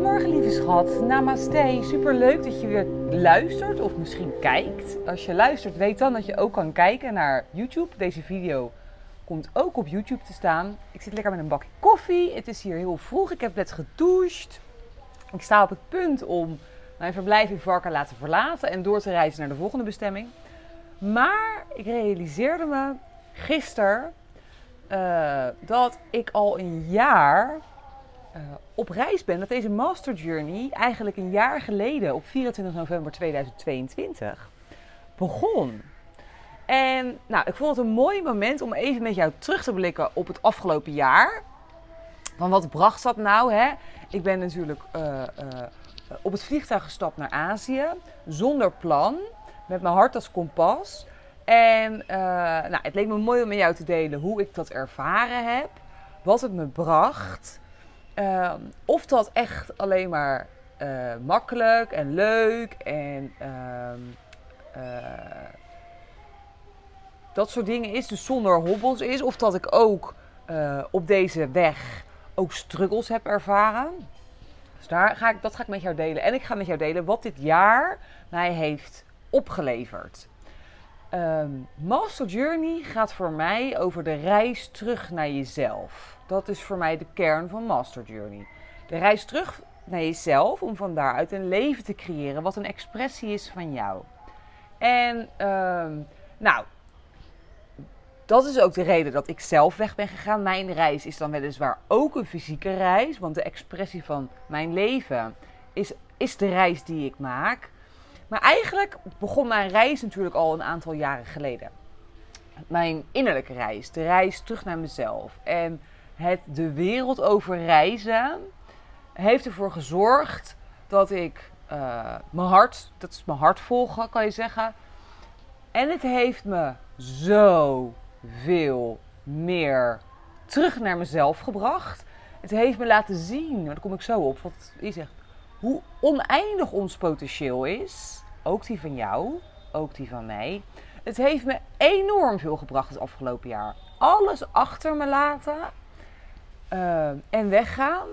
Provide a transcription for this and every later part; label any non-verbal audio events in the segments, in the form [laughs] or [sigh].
Goedemorgen lieve schat, namaste. Super leuk dat je weer luistert of misschien kijkt. Als je luistert, weet dan dat je ook kan kijken naar YouTube. Deze video komt ook op YouTube te staan. Ik zit lekker met een bakje koffie. Het is hier heel vroeg. Ik heb net gedoucht. Ik sta op het punt om mijn verblijf in Varken laten verlaten en door te reizen naar de volgende bestemming. Maar ik realiseerde me gisteren uh, dat ik al een jaar uh, op reis ben. Dat deze Master Journey eigenlijk een jaar geleden, op 24 november 2022, begon. En nou, ik vond het een mooi moment om even met jou terug te blikken op het afgelopen jaar. Van wat bracht dat nou? Hè? Ik ben natuurlijk uh, uh, op het vliegtuig gestapt naar Azië, zonder plan, met mijn hart als kompas. En nou, het leek me mooi om met jou te delen hoe ik dat ervaren heb, wat het me bracht. Uh, of dat echt alleen maar uh, makkelijk en leuk en uh, dat soort dingen is, dus zonder hobbels is. Of dat ik ook eh, op deze weg ook struggles heb ervaren. Dus daar ga ik, dat ga ik met jou delen. En ik ga met jou delen wat dit jaar mij heeft opgeleverd. Um, Master Journey gaat voor mij over de reis terug naar jezelf. Dat is voor mij de kern van Master Journey. De reis terug naar jezelf om van daaruit een leven te creëren wat een expressie is van jou. En um, nou, dat is ook de reden dat ik zelf weg ben gegaan. Mijn reis is dan weliswaar ook een fysieke reis, want de expressie van mijn leven is, is de reis die ik maak. Maar eigenlijk begon mijn reis natuurlijk al een aantal jaren geleden. Mijn innerlijke reis, de reis terug naar mezelf. En het de wereld over reizen heeft ervoor gezorgd dat ik uh, mijn hart, dat is mijn hart volgen, kan je zeggen. En het heeft me zo veel meer terug naar mezelf gebracht. Het heeft me laten zien, daar kom ik zo op, wat je zegt, hoe oneindig ons potentieel is. Ook die van jou, ook die van mij. Het heeft me enorm veel gebracht het afgelopen jaar. Alles achter me laten uh, en weggaan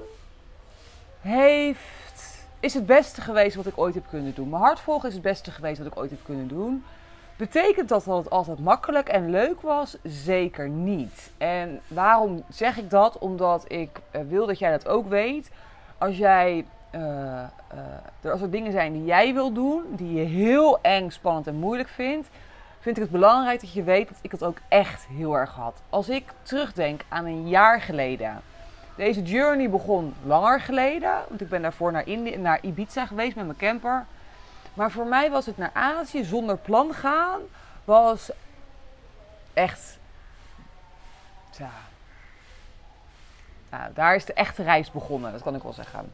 heeft, is het beste geweest wat ik ooit heb kunnen doen. Mijn hart volgen is het beste geweest wat ik ooit heb kunnen doen. Betekent dat dat het altijd makkelijk en leuk was? Zeker niet. En waarom zeg ik dat? Omdat ik uh, wil dat jij dat ook weet. Als jij uh, er als er dingen zijn die jij wil doen, die je heel eng, spannend en moeilijk vindt, vind ik het belangrijk dat je weet dat ik het ook echt heel erg had. Als ik terugdenk aan een jaar geleden. Deze journey begon langer geleden, want ik ben daarvoor naar, Indi naar Ibiza geweest met mijn camper. Maar voor mij was het naar Azië zonder plan gaan, was echt. Ja. Nou, daar is de echte reis begonnen, dat kan ik wel zeggen.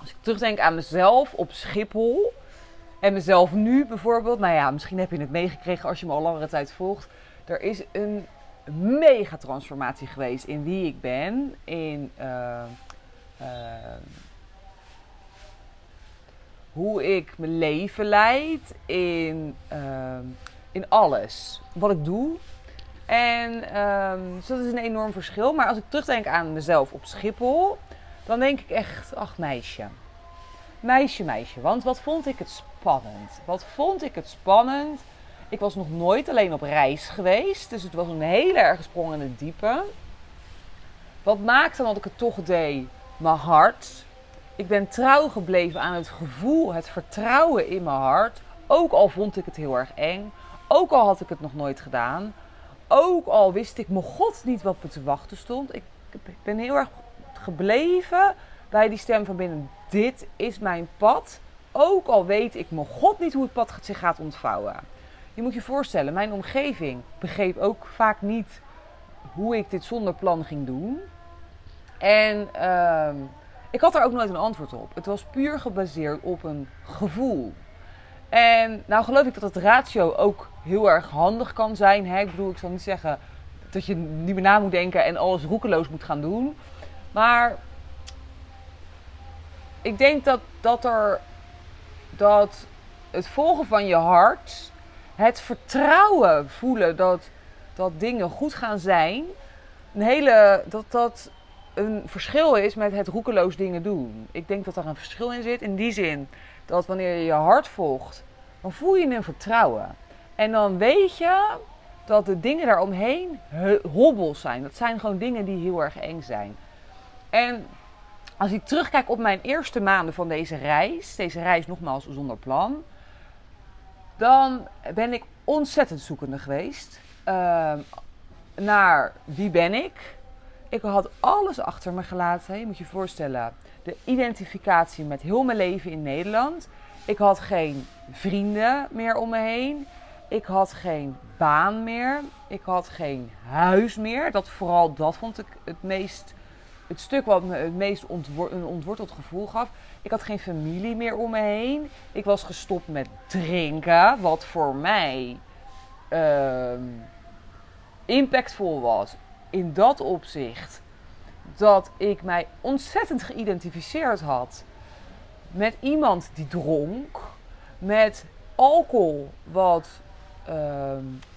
Als ik terugdenk aan mezelf op Schiphol en mezelf nu bijvoorbeeld, nou ja, misschien heb je het meegekregen als je me al langere tijd volgt. Er is een mega transformatie geweest in wie ik ben, in. Uh, uh, hoe ik mijn leven leid, in, uh, in alles wat ik doe. En um, dus dat is een enorm verschil. Maar als ik terugdenk aan mezelf op Schiphol, dan denk ik echt, ach meisje. Meisje, meisje. Want wat vond ik het spannend? Wat vond ik het spannend? Ik was nog nooit alleen op reis geweest. Dus het was een hele erg sprong in het diepe. Wat maakte dat ik het toch deed? Mijn hart. Ik ben trouw gebleven aan het gevoel, het vertrouwen in mijn hart. Ook al vond ik het heel erg eng. Ook al had ik het nog nooit gedaan. Ook al wist ik mijn god niet wat me te wachten stond. Ik, ik ben heel erg gebleven bij die stem van binnen. Dit is mijn pad. Ook al weet ik mijn god niet hoe het pad zich gaat ontvouwen. Je moet je voorstellen, mijn omgeving begreep ook vaak niet hoe ik dit zonder plan ging doen. En uh, ik had daar ook nooit een antwoord op. Het was puur gebaseerd op een gevoel. En nou geloof ik dat het ratio ook heel erg handig kan zijn. Hè? Ik bedoel, ik zal niet zeggen dat je niet meer na moet denken en alles roekeloos moet gaan doen. Maar ik denk dat, dat er dat het volgen van je hart, het vertrouwen voelen dat, dat dingen goed gaan zijn, een hele, dat dat een verschil is met het roekeloos dingen doen. Ik denk dat er een verschil in zit. In die zin dat wanneer je je hart volgt, dan voel je een vertrouwen. En dan weet je dat de dingen daaromheen hobbels zijn. Dat zijn gewoon dingen die heel erg eng zijn. En als ik terugkijk op mijn eerste maanden van deze reis, deze reis nogmaals zonder plan, dan ben ik ontzettend zoekende geweest uh, naar wie ben ik. Ik had alles achter me gelaten. Je moet je voorstellen, de identificatie met heel mijn leven in Nederland. Ik had geen vrienden meer om me heen. Ik had geen baan meer. Ik had geen huis meer. Dat, vooral dat vond ik het meest het stuk wat me het meest een ontworteld gevoel gaf. Ik had geen familie meer om me heen. Ik was gestopt met drinken, wat voor mij uh, impactvol was in dat opzicht. Dat ik mij ontzettend geïdentificeerd had met iemand die dronk, met alcohol, wat uh,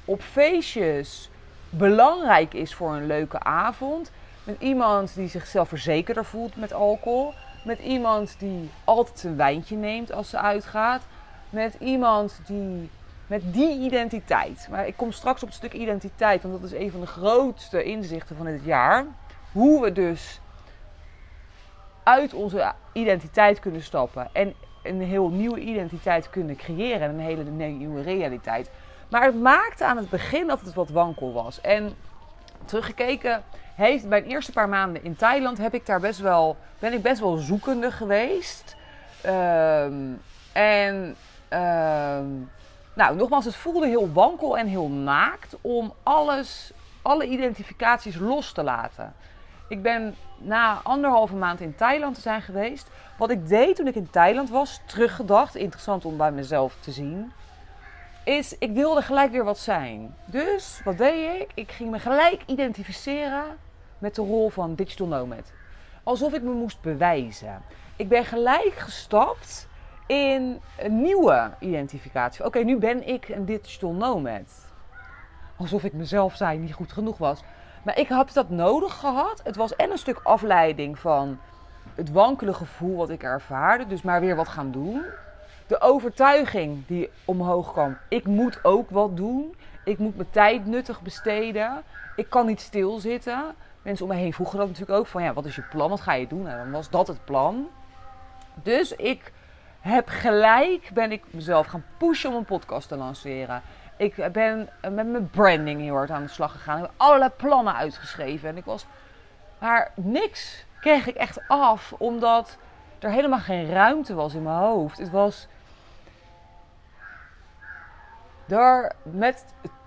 op feestjes belangrijk is voor een leuke avond met iemand die zichzelf verzekerder voelt met alcohol. Met iemand die altijd een wijntje neemt als ze uitgaat. Met iemand die met die identiteit. Maar ik kom straks op het stuk identiteit, want dat is een van de grootste inzichten van dit jaar. Hoe we dus uit onze identiteit kunnen stappen en een heel nieuwe identiteit kunnen creëren en een hele nieuwe realiteit. Maar het maakte aan het begin dat het wat wankel was. En teruggekeken heeft mijn eerste paar maanden in Thailand heb ik daar best wel, ben ik best wel zoekende geweest. Ehm, en ehm, nou, nogmaals, het voelde heel wankel en heel naakt om alles, alle identificaties los te laten. Ik ben na anderhalve maand in Thailand te zijn geweest. Wat ik deed toen ik in Thailand was, teruggedacht, interessant om bij mezelf te zien is ik wilde gelijk weer wat zijn. Dus wat deed ik? Ik ging me gelijk identificeren met de rol van digital nomad. Alsof ik me moest bewijzen. Ik ben gelijk gestapt in een nieuwe identificatie. Oké, nu ben ik een digital nomad. Alsof ik mezelf zei niet goed genoeg was. Maar ik had dat nodig gehad. Het was en een stuk afleiding van het wankele gevoel wat ik ervaarde. Dus maar weer wat gaan doen de overtuiging die omhoog kwam. Ik moet ook wat doen. Ik moet mijn tijd nuttig besteden. Ik kan niet stilzitten. Mensen om me heen vroegen dat natuurlijk ook van ja, wat is je plan? Wat ga je doen? En dan was dat het plan. Dus ik heb gelijk ben ik mezelf gaan pushen om een podcast te lanceren. Ik ben met mijn branding heel hard aan de slag gegaan. Ik heb allerlei plannen uitgeschreven. En ik was. Maar niks kreeg ik echt af, omdat er helemaal geen ruimte was in mijn hoofd. Het was door met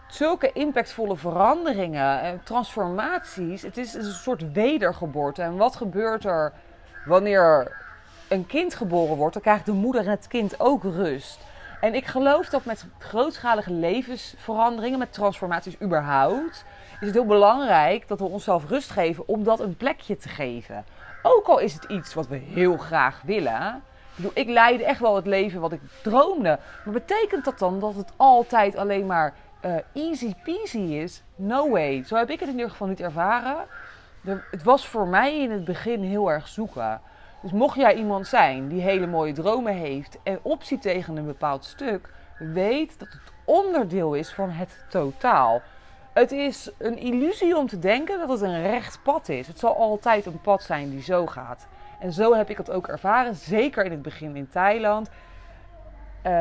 zulke impactvolle veranderingen en transformaties. Het is een soort wedergeboorte. En wat gebeurt er wanneer een kind geboren wordt? Dan krijgt de moeder en het kind ook rust. En ik geloof dat met grootschalige levensveranderingen, met transformaties überhaupt, is het heel belangrijk dat we onszelf rust geven om dat een plekje te geven. Ook al is het iets wat we heel graag willen. Ik, bedoel, ik leidde echt wel het leven wat ik droomde. Maar betekent dat dan dat het altijd alleen maar uh, easy peasy is? No way. Zo heb ik het in ieder geval niet ervaren. Het was voor mij in het begin heel erg zoeken. Dus mocht jij iemand zijn die hele mooie dromen heeft en optie tegen een bepaald stuk, weet dat het onderdeel is van het totaal. Het is een illusie om te denken dat het een recht pad is. Het zal altijd een pad zijn die zo gaat. En zo heb ik het ook ervaren, zeker in het begin in Thailand. Uh,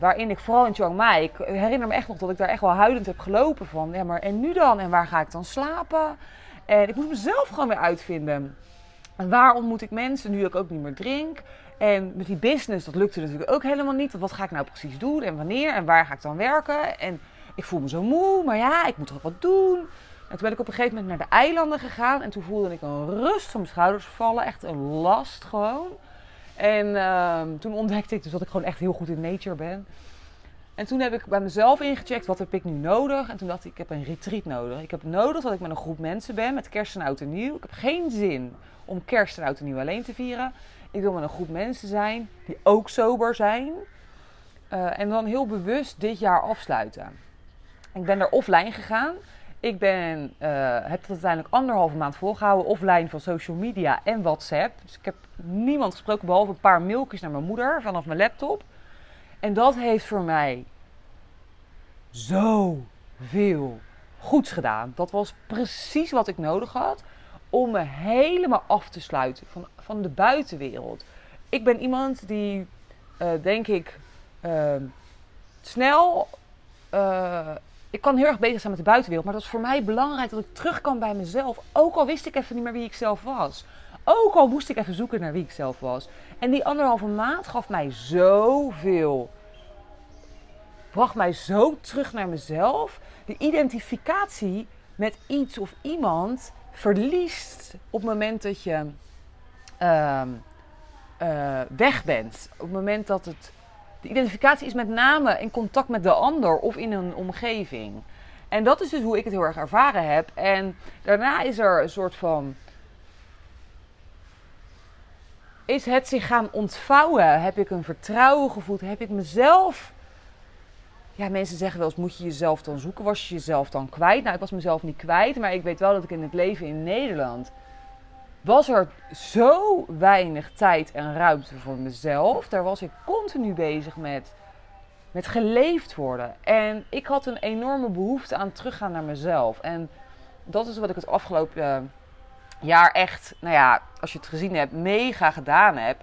waarin ik vooral in Chiang Mai, ik herinner me echt nog dat ik daar echt wel huilend heb gelopen van, ja maar en nu dan? En waar ga ik dan slapen? En ik moest mezelf gewoon weer uitvinden. En waar ontmoet ik mensen nu ik ook niet meer drink? En met die business, dat lukte natuurlijk ook helemaal niet. Wat ga ik nou precies doen en wanneer en waar ga ik dan werken? En ik voel me zo moe, maar ja, ik moet toch wat doen. En toen ben ik op een gegeven moment naar de eilanden gegaan. En toen voelde ik een rust van mijn schouders vallen. Echt een last gewoon. En ehm, toen ontdekte ik dus dat ik gewoon echt heel goed in nature ben. En toen heb ik bij mezelf ingecheckt, wat heb ik nu nodig? En toen dacht ik, ik heb een retreat nodig. Ik heb nodig dat ik met een groep mensen ben, met kerst en oud en nieuw. Ik heb geen zin om kerst en oud en nieuw alleen te vieren. Ik wil met een groep mensen zijn die ook sober zijn. Uh, en dan heel bewust dit jaar afsluiten. Ik ben er offline gegaan Ik ben, uh, heb het uiteindelijk anderhalve maand volgehouden, offline van social media en WhatsApp. Dus ik heb niemand gesproken, behalve een paar mailtjes naar mijn moeder vanaf mijn laptop. En dat heeft voor mij zoveel goeds gedaan. Dat was precies wat ik nodig had om me helemaal af te sluiten van, van de buitenwereld. Ik ben iemand die, uh, denk ik, uh, snel. Ik kan heel erg bezig zijn met de buitenwereld, maar dat is voor mij belangrijk dat ik terug kan bij mezelf. Ook al wist ik even niet meer wie ik zelf was. Ook al moest ik even zoeken naar wie ik zelf was. En die anderhalve maand gaf mij zoveel. Bracht mij zo terug naar mezelf. De identificatie met iets of iemand verliest op het moment dat je uh, uh, weg bent. Op het moment dat het. De identificatie is met name in contact met de ander of in een omgeving. En dat is dus hoe ik het heel erg ervaren heb. En daarna is er een soort van. Is het zich gaan ontvouwen? Heb ik een vertrouwen gevoeld? Heb ik mezelf ja, mensen zeggen wel eens, moet je jezelf dan zoeken? Was je jezelf dan kwijt? Nou, ik was mezelf niet kwijt, maar ik weet wel dat ik in het leven in Nederland... was er zo weinig tijd en ruimte voor mezelf. Daar was ik continu bezig met, met geleefd worden. En ik had een enorme behoefte aan teruggaan naar mezelf. En dat is wat ik het afgelopen jaar echt, nou ja, als je het gezien hebt, mega gedaan heb.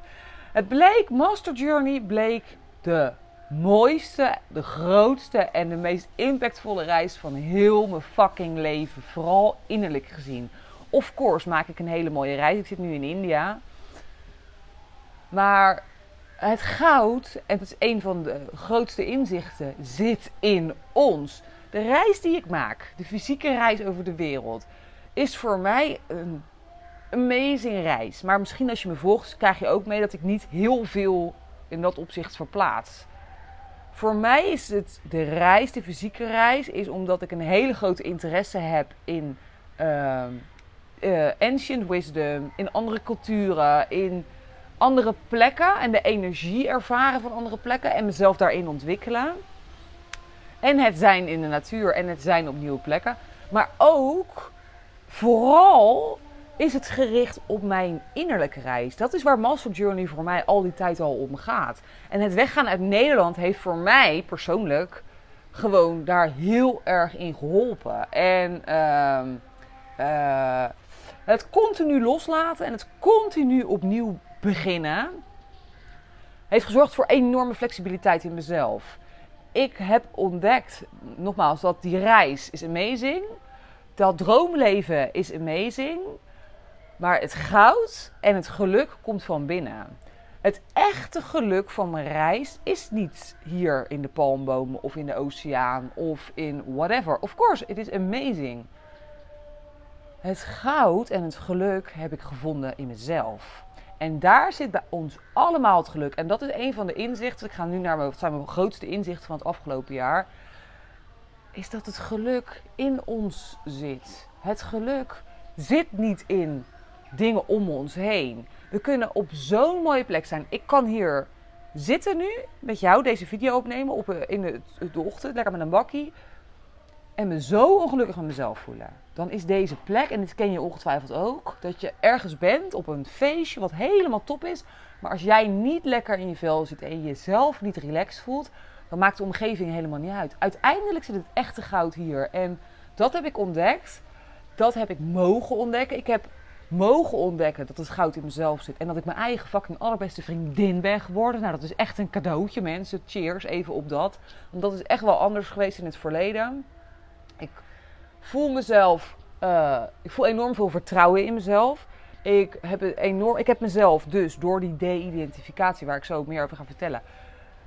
Het bleek, Master Journey bleek de mooiste, de grootste en de meest impactvolle reis van heel mijn fucking leven. Vooral innerlijk gezien. Of course maak ik een hele mooie reis. Ik zit nu in India. Maar het goud, en dat is een van de grootste inzichten, zit in ons. De reis die ik maak, de fysieke reis over de wereld, is voor mij een amazing reis. Maar misschien als je me volgt, krijg je ook mee dat ik niet heel veel in dat opzicht verplaats. Voor mij is het de reis, de fysieke reis, is omdat ik een hele grote interesse heb in uh, uh, ancient wisdom, in andere culturen, in andere plekken en de energie ervaren van andere plekken en mezelf daarin ontwikkelen. En het zijn in de natuur en het zijn op nieuwe plekken. Maar ook vooral is het gericht op mijn innerlijke reis. Dat is waar Master Journey voor mij al die tijd al om gaat. En het weggaan uit Nederland heeft voor mij persoonlijk gewoon daar heel erg in geholpen. En uh, het continu loslaten en het continu opnieuw beginnen heeft gezorgd voor enorme flexibiliteit in mezelf. Ik heb ontdekt, nogmaals, dat die reis is amazing. Dat droomleven is amazing. Maar het goud en het geluk komt van binnen. Het echte geluk van mijn reis is niet hier in de palmbomen of in de oceaan of in whatever. Of course, it is amazing. Het goud en het geluk heb ik gevonden in mezelf. En daar zit bij ons allemaal het geluk. En dat is een van de inzichten. Ik ga nu naar mijn, zijn mijn grootste inzichten van het afgelopen jaar. Is dat het geluk in ons zit. Het geluk zit niet in dingen om ons heen. We kunnen op zo'n mooie plek zijn. Ik kan hier zitten nu met jou deze video opnemen op, eh, in de, de ochtend, lekker met een bakkie. En me zo ongelukkig met mezelf voelen. Dan is deze plek, en dit ken je ongetwijfeld ook, dat je ergens bent op een feestje wat helemaal top is. Maar als jij niet lekker in je vel zit en jezelf niet relaxed voelt, dan maakt de omgeving helemaal niet uit. Uiteindelijk zit het echte goud hier. En dat heb ik ontdekt. Dat heb ik mogen ontdekken. Ik heb mogen ontdekken dat het goud in mezelf zit. En dat ik mijn eigen fucking allerbeste vriendin ben geworden. Nou, dat is echt een cadeautje, mensen. Cheers even op dat. Want dat is echt wel anders geweest in het verleden. Ik voel mezelf... Uh, ik voel enorm veel vertrouwen in mezelf. Ik heb, enorm, ik heb mezelf dus door die de-identificatie, waar ik zo meer over ga vertellen,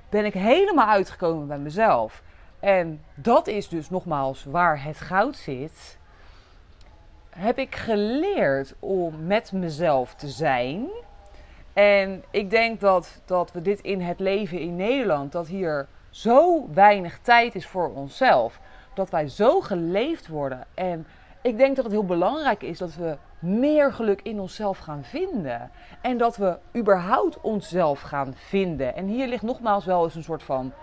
ben ik helemaal uitgekomen bij mezelf. En dat is dus nogmaals waar het goud zit heb ik geleerd om met mezelf te zijn. En ik denk dat, dat we dit in het leven in Nederland, dat hier zo weinig tijd is voor onszelf. Dat wij zo geleefd worden. En ik denk dat het heel belangrijk is dat we meer geluk in onszelf gaan vinden. En dat we überhaupt onszelf gaan vinden. En hier ligt nogmaals wel eens een soort van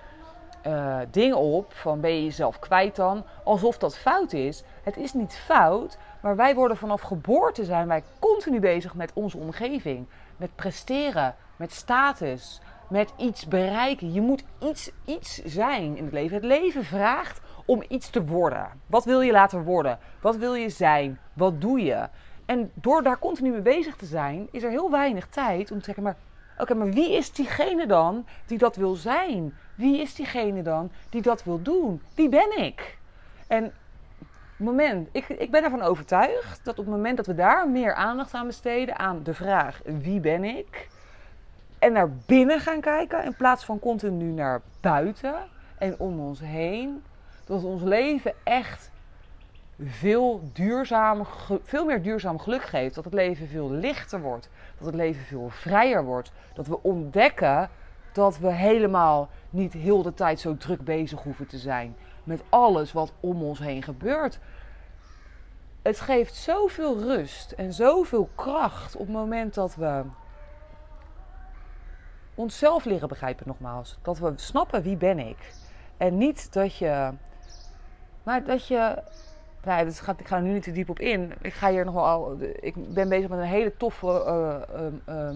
uh, dingen op van ben je jezelf kwijt dan? Alsof dat fout is. Het is niet fout, maar wij worden vanaf geboorte zijn wij continu bezig met onze omgeving. Met presteren, met status, met iets bereiken. Je moet iets, iets zijn in het leven. Het leven vraagt om iets te worden. Wat wil je laten worden? Wat wil je zijn? Wat doe je? En door daar continu mee bezig te zijn, is er heel weinig tijd om te zeggen, maar oké, maar wie is diegene dan die dat wil zijn? Wie is diegene dan die dat wil doen? Wie ben ik? En moment, ik, ik ben ervan overtuigd dat op het moment dat we daar meer aandacht aan besteden, aan de vraag wie ben ik, en naar binnen gaan kijken in plaats van continu naar buiten en om ons heen, dat ons leven echt veel, duurzamer, veel meer duurzaam geluk geeft. Dat het leven veel lichter wordt. Dat het leven veel vrijer wordt. Dat we ontdekken dat we helemaal niet heel de tijd zo druk bezig hoeven te zijn met alles wat om ons heen gebeurt. Het geeft zoveel rust en zoveel kracht op het moment dat we onszelf leren begrijpen nogmaals. Dat we snappen wie ben ik. En niet dat je... Maar dat je... Nou, dus ik ga er nu niet te diep op in. Ik ga hier nog wel... Ik ben bezig met een hele toffe uh, uh,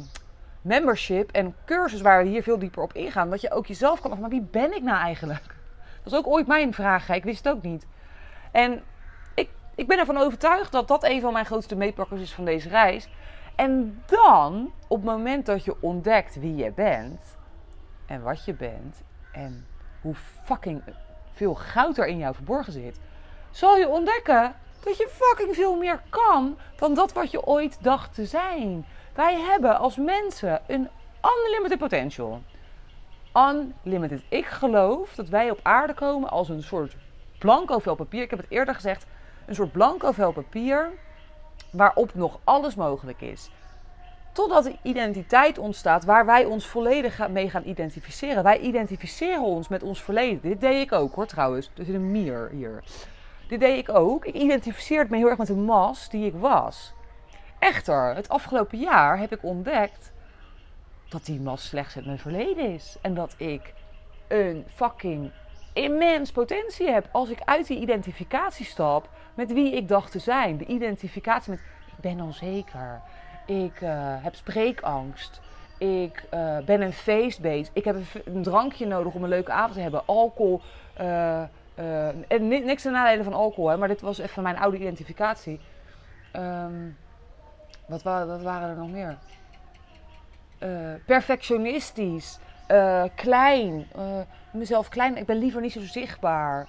membership en cursus waar we hier veel dieper op ingaan. Dat je ook jezelf kan... Maar wie ben ik nou eigenlijk? Dat is ook ooit mijn vraag. Ik wist het ook niet. En ik, ik ben ervan overtuigd dat dat een van mijn grootste meepakkers is van deze reis. En dan, op het moment dat je ontdekt wie je bent en wat je bent en hoe fucking veel goud er in jou verborgen zit, zal je ontdekken dat je fucking veel meer kan dan dat wat je ooit dacht te zijn. Wij hebben als mensen een unlimited potential. Unlimited. Ik geloof dat wij op aarde komen als een soort blanco vel papier. Ik heb het eerder gezegd, een soort blanco vel papier waarop nog alles mogelijk is. Totdat de identiteit ontstaat waar wij ons volledig mee gaan identificeren. Wij identificeren ons met ons verleden. Dit deed ik ook hoor trouwens. Er zit een mier hier. Dit deed ik ook. Ik identificeerde me heel erg met de mas die ik was. Echter, het afgelopen jaar heb ik ontdekt dat die mas slechts het mijn verleden is. En dat ik een fucking immens potentie heb als ik uit die identificatie stap met wie ik dacht te zijn. De identificatie met ik ben onzeker, ik uh, heb spreekangst, ik uh, ben een feestbeest, ik heb een, drankje nodig om een leuke avond te hebben, alcohol. Uh, en niks ten nadele van alcohol, hè, maar dit was even mijn oude identificatie. Um, wat, wa wat, waren er nog meer? perfectionistisch, klein, mezelf klein. Ik ben liever niet zo zichtbaar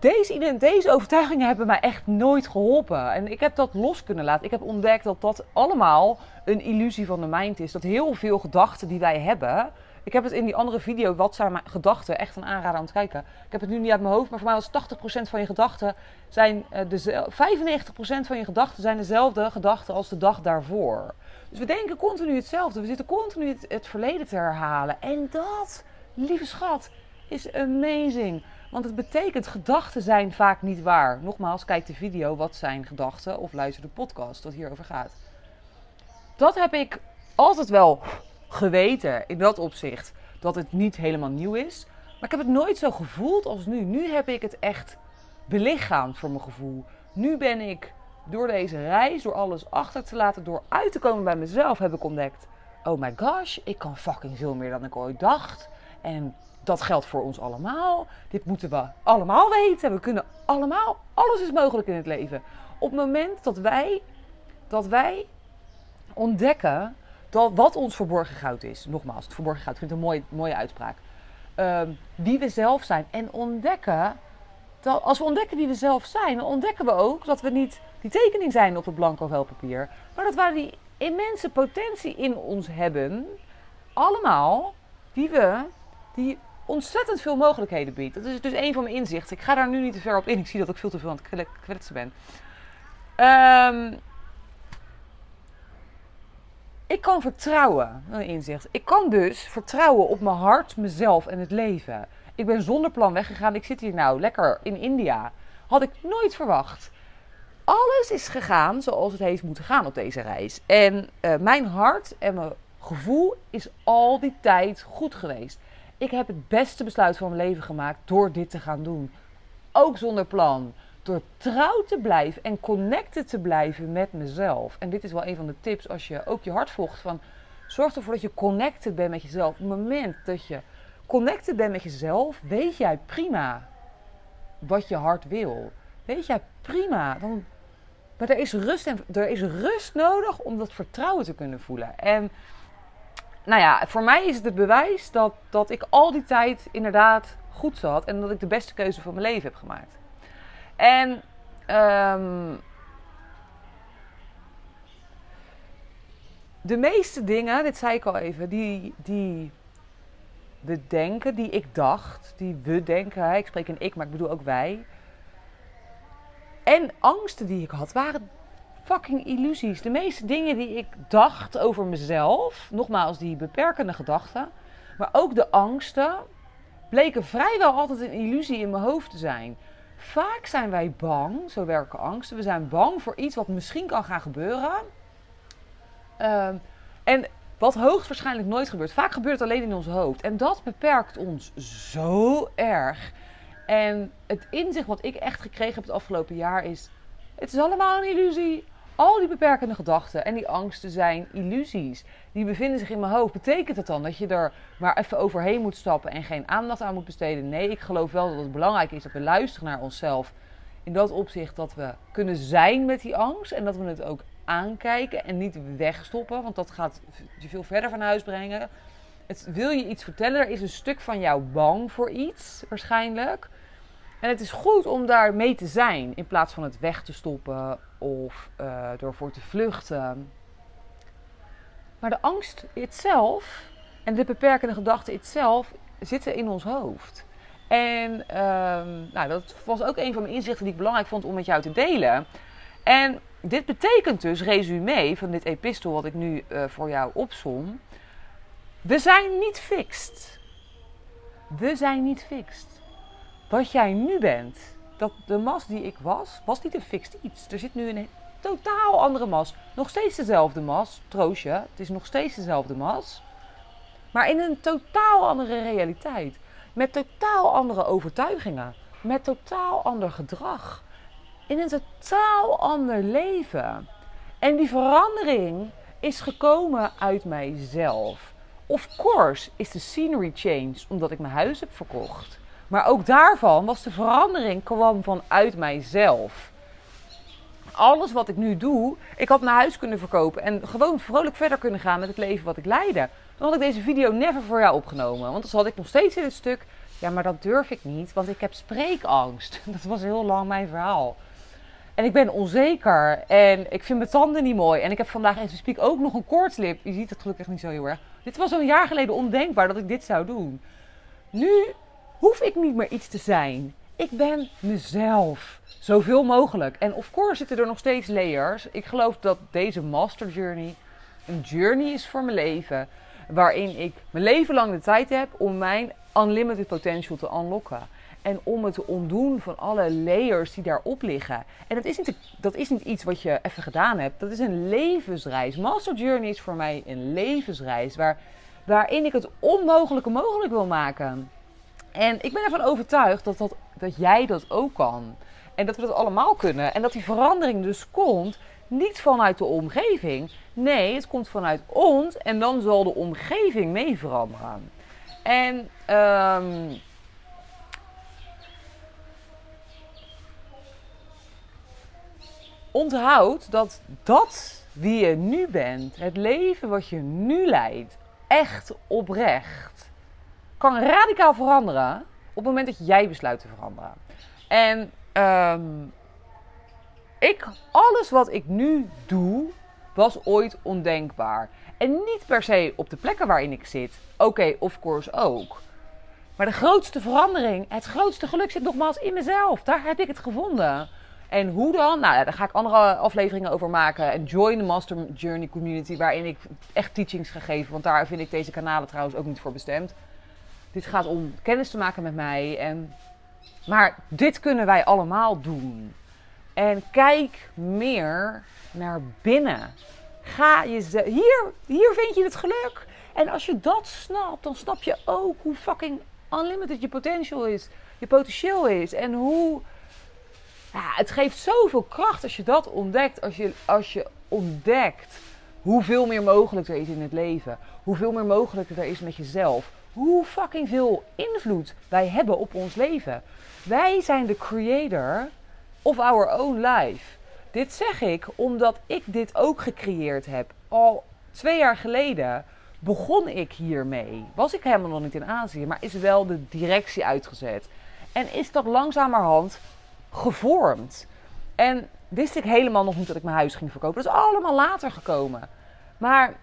deze, deze overtuigingen hebben mij echt nooit geholpen. En ik heb dat los kunnen laten. Ik heb ontdekt dat dat allemaal een illusie van de mind is. Dat heel veel gedachten die wij hebben. Ik heb het in die andere video, wat zijn mijn gedachten, echt een aanrader aan het kijken. Ik heb het nu niet uit mijn hoofd, maar voor mij was 80% van je gedachten zijn uh, de, 95% van je gedachten zijn dezelfde gedachten als de dag daarvoor. Dus we denken continu hetzelfde. We zitten continu het, het verleden te herhalen. En dat, lieve schat, is amazing. Want het betekent, gedachten zijn vaak niet waar. Nogmaals, kijk de video, wat zijn gedachten? Of luister de podcast, dat hierover gaat. Dat heb ik altijd wel geweten in dat opzicht. Dat het niet helemaal nieuw is. Maar ik heb het nooit zo gevoeld als nu. Nu heb ik het echt belichaamd voor mijn gevoel. Nu ben ik door deze reis, door alles achter te laten, door uit te komen bij mezelf, heb ik ontdekt. Oh my gosh, ik kan fucking veel meer dan ik ooit dacht. En dat geldt voor ons allemaal. Dit moeten we allemaal weten. We kunnen allemaal, alles is mogelijk in het leven. Op het moment dat wij, dat wij ontdekken dat wat ons verborgen goud is. Nogmaals, het verborgen goud, ik vind het een mooie, mooie uitspraak. Um, wie we zelf zijn. En ontdekken, dat als we ontdekken wie we zelf zijn, dan ontdekken we ook dat we niet die tekening zijn op het blanco vel papier. Maar dat we die immense potentie in ons hebben. Allemaal, die we, die ontzettend veel mogelijkheden biedt. Dat is dus een van mijn inzichten. Ik ga daar nu niet te ver op in. Ik zie dat ik veel te veel aan het kwetsen ben. Um, ik kan vertrouwen, een inzicht. Ik kan dus vertrouwen op mijn hart, mezelf en het leven. Ik ben zonder plan weggegaan. Ik zit hier nou lekker in India. Had ik nooit verwacht. Alles is gegaan zoals het heeft moeten gaan op deze reis. En uh, mijn hart en mijn gevoel is al die tijd goed geweest. Ik heb het beste besluit van mijn leven gemaakt door dit te gaan doen. Ook zonder plan. Door trouw te blijven en connected te blijven met mezelf. En dit is wel een van de tips als je ook je hart volgt. Van, zorg ervoor dat je connected bent met jezelf. Op het moment dat je connected bent met jezelf, weet jij prima wat je hart wil. Weet jij prima. Dan, maar er is, rust en, er is rust nodig om dat vertrouwen te kunnen voelen. En nou ja, voor mij is het het bewijs dat, dat ik al die tijd inderdaad goed zat. En dat ik de beste keuze van mijn leven heb gemaakt. En um, de meeste dingen, dit zei ik al even, die, die we denken, die ik dacht, die we denken, ik spreek in ik, maar ik bedoel ook wij. En angsten die ik had, waren fucking illusies. De meeste dingen die ik dacht over mezelf, nogmaals die beperkende gedachten, maar ook de angsten, bleken vrijwel altijd een illusie in mijn hoofd te zijn. Vaak zijn wij bang, zo werken angsten. We zijn bang voor iets wat misschien kan gaan gebeuren. Ehm, en wat hoogstwaarschijnlijk nooit gebeurt. Vaak gebeurt het alleen in ons hoofd. En dat beperkt ons zo erg. En het inzicht wat ik echt gekregen heb het afgelopen jaar is: het is allemaal een illusie. Al die beperkende gedachten en die angsten zijn illusies. Die bevinden zich in mijn hoofd. Betekent het dan dat je er maar even overheen moet stappen en geen aandacht aan moet besteden? Nee, ik geloof wel dat het belangrijk is dat we luisteren naar onszelf. In dat opzicht dat we kunnen zijn met die angst en dat we het ook aankijken en niet wegstoppen, want dat gaat je veel verder van huis brengen. Het, wil je iets vertellen, er is een stuk van jou bang voor iets, waarschijnlijk. En het is goed om daar mee te zijn, in plaats van het weg te stoppen of door voor te vluchten. Maar de angst itself en de beperkende gedachten itself zitten in ons hoofd. En um, nou, dat was ook een van mijn inzichten die ik belangrijk vond om met jou te delen. En dit betekent dus, resume van dit epistel wat ik nu uh, voor jou opsom. We zijn niet fixed. We zijn niet fixed. Wat jij nu bent, dat de mas die ik was, was niet een fixed iets. Er zit nu een totaal andere mas. Nog steeds dezelfde mas, troostje. Het is nog steeds dezelfde mas. Maar in een totaal andere realiteit. Met totaal andere overtuigingen. Met totaal ander gedrag in een totaal ander leven. En die verandering is gekomen uit mijzelf. Of course is de scenery change omdat ik mijn huis heb verkocht. Maar ook daarvan was de verandering kwam vanuit mijzelf. Alles wat ik nu doe, ik had mijn huis kunnen verkopen en gewoon vrolijk verder kunnen gaan met het leven wat ik leidde. Dan had ik deze video never voor jou opgenomen. Want dan had ik nog steeds in het stuk, ja maar dat durf ik niet, want ik heb spreekangst. [laughs] Dat was heel lang mijn verhaal. En ik ben onzeker. En ik vind mijn tanden niet mooi. En ik heb vandaag even speak ook nog een koortslip. Je ziet het gelukkig niet zo heel erg. Dit was een jaar geleden ondenkbaar dat ik dit zou doen. Nu hoef ik niet meer iets te zijn. Ik ben mezelf. Zoveel mogelijk. En of course zitten er nog steeds layers. Ik geloof dat deze master journey een journey is voor mijn leven. Waarin ik mijn leven lang de tijd heb om mijn unlimited potential te unlocken. En om het te ontdoen van alle layers die daarop liggen. En dat is, niet, dat is niet iets wat je even gedaan hebt. Dat is een levensreis. Master Journey is voor mij een levensreis. Waar, waarin ik het onmogelijke mogelijk wil maken. En ik ben ervan overtuigd dat, dat, dat jij dat ook kan. En dat we dat allemaal kunnen. En dat die verandering dus komt niet vanuit de omgeving. Nee, het komt vanuit ons. En dan zal de omgeving mee veranderen. En um, onthoud dat dat wie je nu bent, het leven wat je nu leidt, echt oprecht, kan radicaal veranderen op het moment dat jij besluit te veranderen. En um, ik, alles wat ik nu doe, was ooit ondenkbaar. En niet per se op de plekken waarin ik zit. Oké, of course ook. Maar de grootste verandering, het grootste geluk zit nogmaals in mezelf. Daar heb ik het gevonden. En hoe dan? Nou, daar ga ik andere afleveringen over maken. En join the Master Journey Community, waarin ik echt teachings ga geven. Want daar vind ik deze kanalen trouwens ook niet voor bestemd. Dit gaat om kennis te maken met mij. En... Maar dit kunnen wij allemaal doen. En kijk meer naar binnen. Ga je hier, hier vind je het geluk. En als je dat snapt, dan snap je ook hoe fucking unlimited je potential is. Je potentieel is. En hoe... Ja, het geeft zoveel kracht als je dat ontdekt. Als je, als je ontdekt hoeveel meer mogelijk er is in het leven. Hoeveel meer mogelijk er is met jezelf. Hoe fucking veel invloed wij hebben op ons leven. Wij zijn de creator of our own life. Dit zeg ik omdat ik dit ook gecreëerd heb. Al twee jaar geleden begon ik hiermee. Was ik helemaal nog niet in Azië, maar is wel de directie uitgezet. En is dat langzamerhand gevormd. En wist ik helemaal nog niet dat ik mijn huis ging verkopen. Dat is allemaal later gekomen. Maar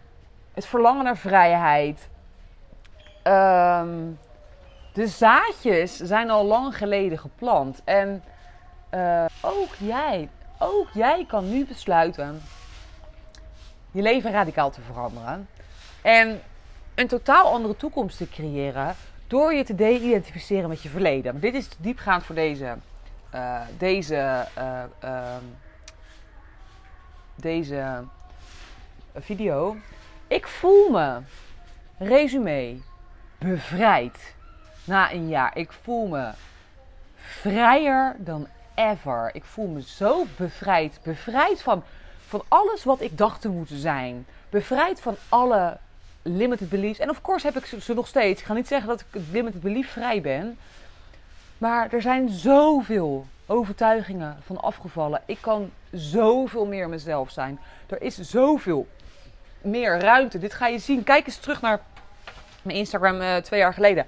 het verlangen naar vrijheid. Ehm, de zaadjes zijn al lang geleden geplant. En uh, ook jij, ook jij kan nu besluiten je leven radicaal te veranderen. En een totaal andere toekomst te creëren door je te de-identificeren met je verleden. Dit is diepgaand voor deze, uh, deze, uh, uh, deze video. Ik voel me, resume, bevrijd na een jaar. Ik voel me vrijer dan ever. Ik voel me zo bevrijd. Bevrijd van, van alles wat ik dacht te moeten zijn. Bevrijd van alle limited beliefs. En of course heb ik ze nog steeds. Ik ga niet zeggen dat ik limited belief vrij ben. Maar er zijn zoveel overtuigingen van afgevallen. Ik kan zoveel meer mezelf zijn. Er is zoveel meer ruimte. Dit ga je zien. Kijk eens terug naar mijn Instagram uh, twee jaar geleden.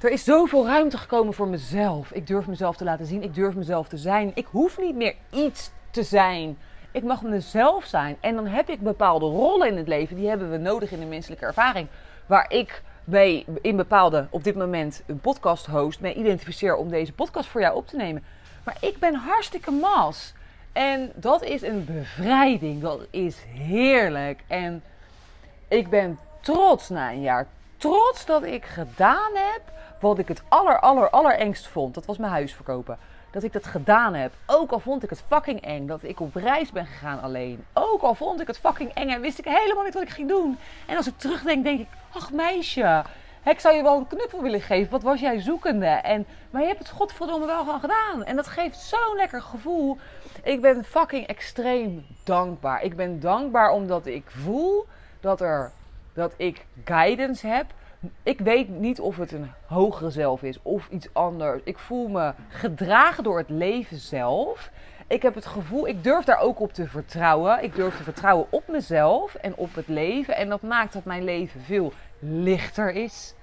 Er is zoveel ruimte gekomen voor mezelf. Ik durf mezelf te laten zien. Ik durf mezelf te zijn. Ik hoef niet meer iets te zijn. Ik mag mezelf zijn. En dan heb ik bepaalde rollen in het leven. Die hebben we nodig in de menselijke ervaring. Waar ik mee in bepaalde, op dit moment, een podcast host mee identificeer om deze podcast voor jou op te nemen. Maar ik ben hartstikke mas. En dat is een bevrijding. Dat is heerlijk. En ik ben trots na een jaar. Trots dat ik gedaan heb wat ik het aller, aller, allerengst vond. Dat was mijn huis verkopen. Dat ik dat gedaan heb. Ook al vond ik het fucking eng. Dat ik op reis ben gegaan alleen. Ook al vond ik het fucking eng en wist ik helemaal niet wat ik ging doen. En als ik terugdenk, denk ik: ach meisje. Ik zou je wel een knuffel willen geven. Wat was jij zoekende? En, maar je hebt het godverdomme wel gewoon gedaan. En dat geeft zo'n lekker gevoel. Ik ben fucking extreem dankbaar. Ik ben dankbaar omdat ik voel dat, er, dat ik guidance heb. Ik weet niet of het een hogere zelf is of iets anders. Ik voel me gedragen door het leven zelf. Ik heb het gevoel, ik durf daar ook op te vertrouwen. Ik durf te vertrouwen op mezelf en op het leven. En dat maakt dat mijn leven veel lichter is,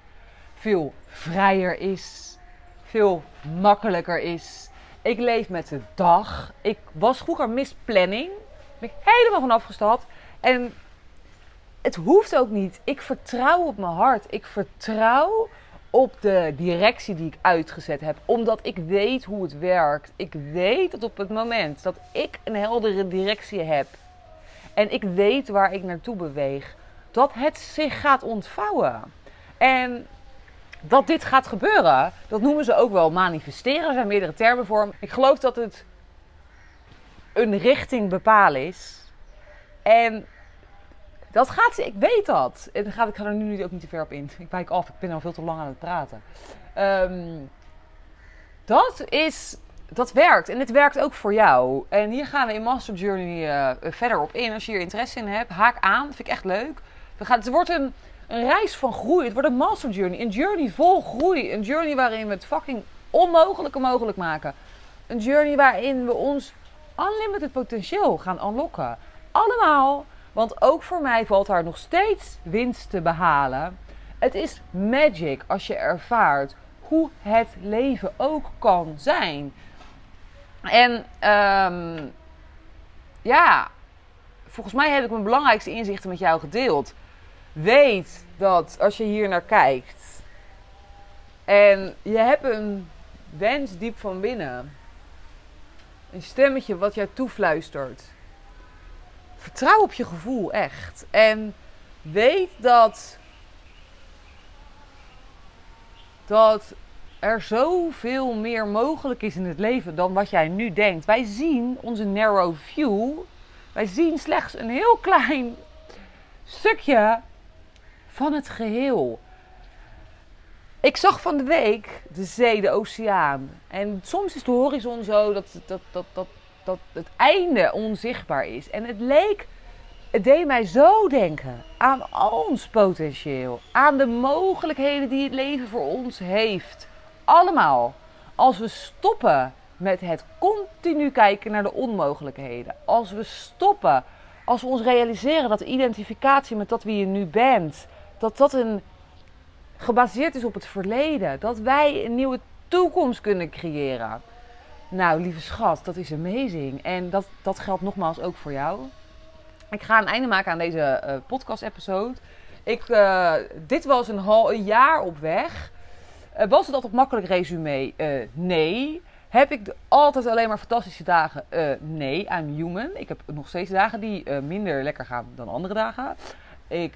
veel vrijer is, veel makkelijker is. Ik leef met de dag. Ik was vroeger misplanning. Ben ik helemaal van afgestapt. En het hoeft ook niet. Ik vertrouw op mijn hart. Ik vertrouw op de directie die ik uitgezet heb. Omdat ik weet hoe het werkt. Ik weet dat op het moment dat ik een heldere directie heb. En ik weet waar ik naartoe beweeg. Dat het zich gaat ontvouwen. En dat dit gaat gebeuren, dat noemen ze ook wel manifesteren. Er zijn meerdere termen voor. Ik geloof dat het een richting bepalen is. En dat gaat ze, ik weet dat. En ga, ik ga er nu ook niet te ver op in. Ik wijk af, ik ben al veel te lang aan het praten. Um, dat is, dat werkt. En dit werkt ook voor jou. En hier gaan we in Master Journey uh, verder op in. Als je hier interesse in hebt, haak aan. Vind ik echt leuk. We gaan, het wordt een, een reis van groei. Het wordt een Master Journey. Een journey vol groei. Een journey waarin we het fucking onmogelijke mogelijk maken. Een journey waarin we ons unlimited potentieel gaan unlocken. Allemaal want ook voor mij valt daar nog steeds winst te behalen. Het is magic als je ervaart hoe het leven ook kan zijn. En um, ja, volgens mij heb ik mijn belangrijkste inzichten met jou gedeeld. Weet dat als je hier naar kijkt en je hebt een wens diep van binnen, een stemmetje wat jou toefluistert vertrouw op je gevoel, echt. En weet dat. Dat er zoveel meer mogelijk is in het leven dan wat jij nu denkt. Wij zien onze narrow view. Wij zien slechts een heel klein stukje van het geheel. Ik zag van de week de zee, de oceaan. En soms is de horizon zo dat, dat, dat, dat, dat het einde onzichtbaar is. En het leek, het deed mij zo denken aan ons potentieel. Aan de mogelijkheden die het leven voor ons heeft. Allemaal. Als we stoppen met het continu kijken naar de onmogelijkheden. Als we stoppen, als we ons realiseren dat de identificatie met dat wie je nu bent, dat dat een gebaseerd is op het verleden. Dat wij een nieuwe toekomst kunnen creëren. Nou, lieve schat, dat is amazing. En dat, dat geldt nogmaals ook voor jou. Ik ga een einde maken aan deze uh, podcast-episode. Ik, uh, dit was een, hal, een jaar op weg. Uh, was het altijd makkelijk resume? nee. Heb ik altijd alleen maar fantastische dagen? nee, I'm human. Ik heb nog steeds dagen die minder lekker gaan dan andere dagen. Ik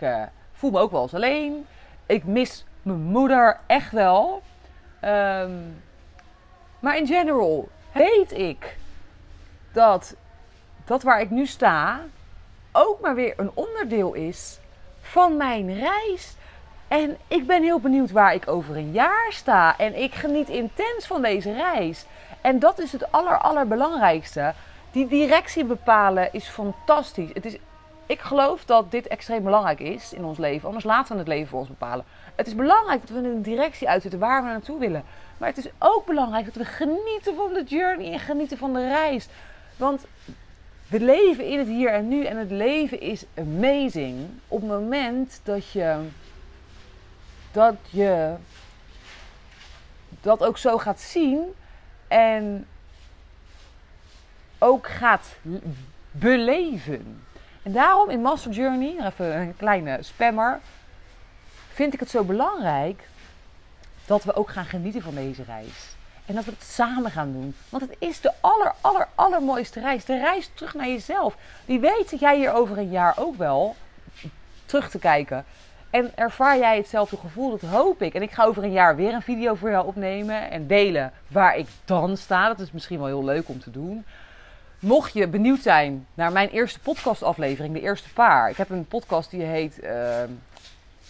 voel me ook wel eens alleen. Ik mis mijn moeder echt wel. Um, maar in general weet ik dat dat waar ik nu sta ook maar weer een onderdeel is van mijn reis. En ik ben heel benieuwd waar ik over een jaar sta. En ik geniet intens van deze reis. En dat is het aller, allerbelangrijkste. Die directie bepalen is fantastisch. Het is, ik geloof dat dit extreem belangrijk is in ons leven. Anders laten we het leven voor ons bepalen. Het is belangrijk dat we een directie uitzetten waar we naartoe willen. Maar het is ook belangrijk dat we genieten van de journey en genieten van de reis. Want we leven in het hier en nu en het leven is amazing. Op het moment dat je dat je dat ook zo gaat zien en ook gaat beleven. En daarom in Master Journey, even een kleine spammer, vind ik het zo belangrijk dat we ook gaan genieten van deze reis. En dat we het samen gaan doen. Want het is de aller, aller, allermooiste reis. De reis terug naar jezelf. Wie weet jij hier over een jaar ook wel terug te kijken. En ervaar jij hetzelfde gevoel? Dat hoop ik. En ik ga over een jaar weer een video voor jou opnemen. En delen waar ik dan sta. Dat is misschien wel heel leuk om te doen. Mocht je benieuwd zijn naar mijn eerste podcastaflevering, de eerste paar. Ik heb een podcast die heet... Uh,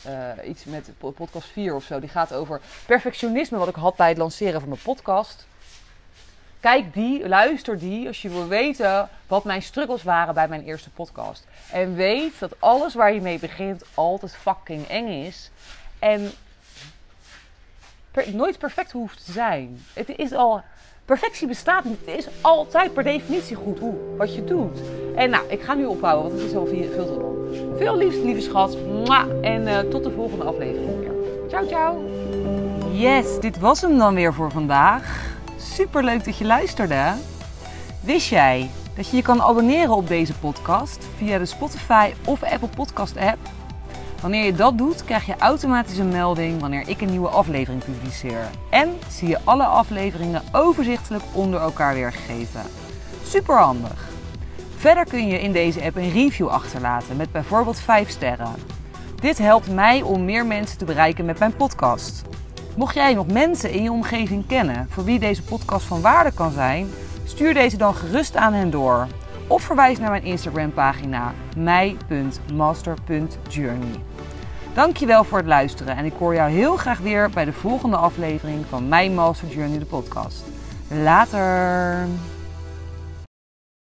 uh, iets met podcast 4 of zo. Die gaat over perfectionisme, wat ik had bij het lanceren van mijn podcast. Kijk die, luister die, als je wil weten wat mijn struggles waren bij mijn eerste podcast. En weet dat alles waar je mee begint altijd fucking eng is. En nooit perfect hoeft te zijn. Het is al Perfectie bestaat niet. Het is altijd per definitie goed hoe, wat je doet. En nou, ik ga nu ophouden, want het is al veel te lang. Veel liefst, lieve schat. En uh, tot de volgende aflevering. Ciao, ciao. Yes, dit was hem dan weer voor vandaag. Super leuk dat je luisterde. Wist jij dat je je kan abonneren op deze podcast via de Spotify of Apple Podcast app? Wanneer je dat doet, krijg je automatisch een melding wanneer ik een nieuwe aflevering publiceer. En zie je alle afleveringen overzichtelijk onder elkaar weergegeven. Super handig. Verder kun je in deze app een review achterlaten met bijvoorbeeld 5 sterren. Dit helpt mij om meer mensen te bereiken met mijn podcast. Mocht jij nog mensen in je omgeving kennen voor wie deze podcast van waarde kan zijn, stuur deze dan gerust aan hen door of verwijs naar mijn Instagram pagina mij.master.journey. Dankjewel voor het luisteren en ik hoor jou heel graag weer bij de volgende aflevering van Mijn Master Journey de podcast. Later!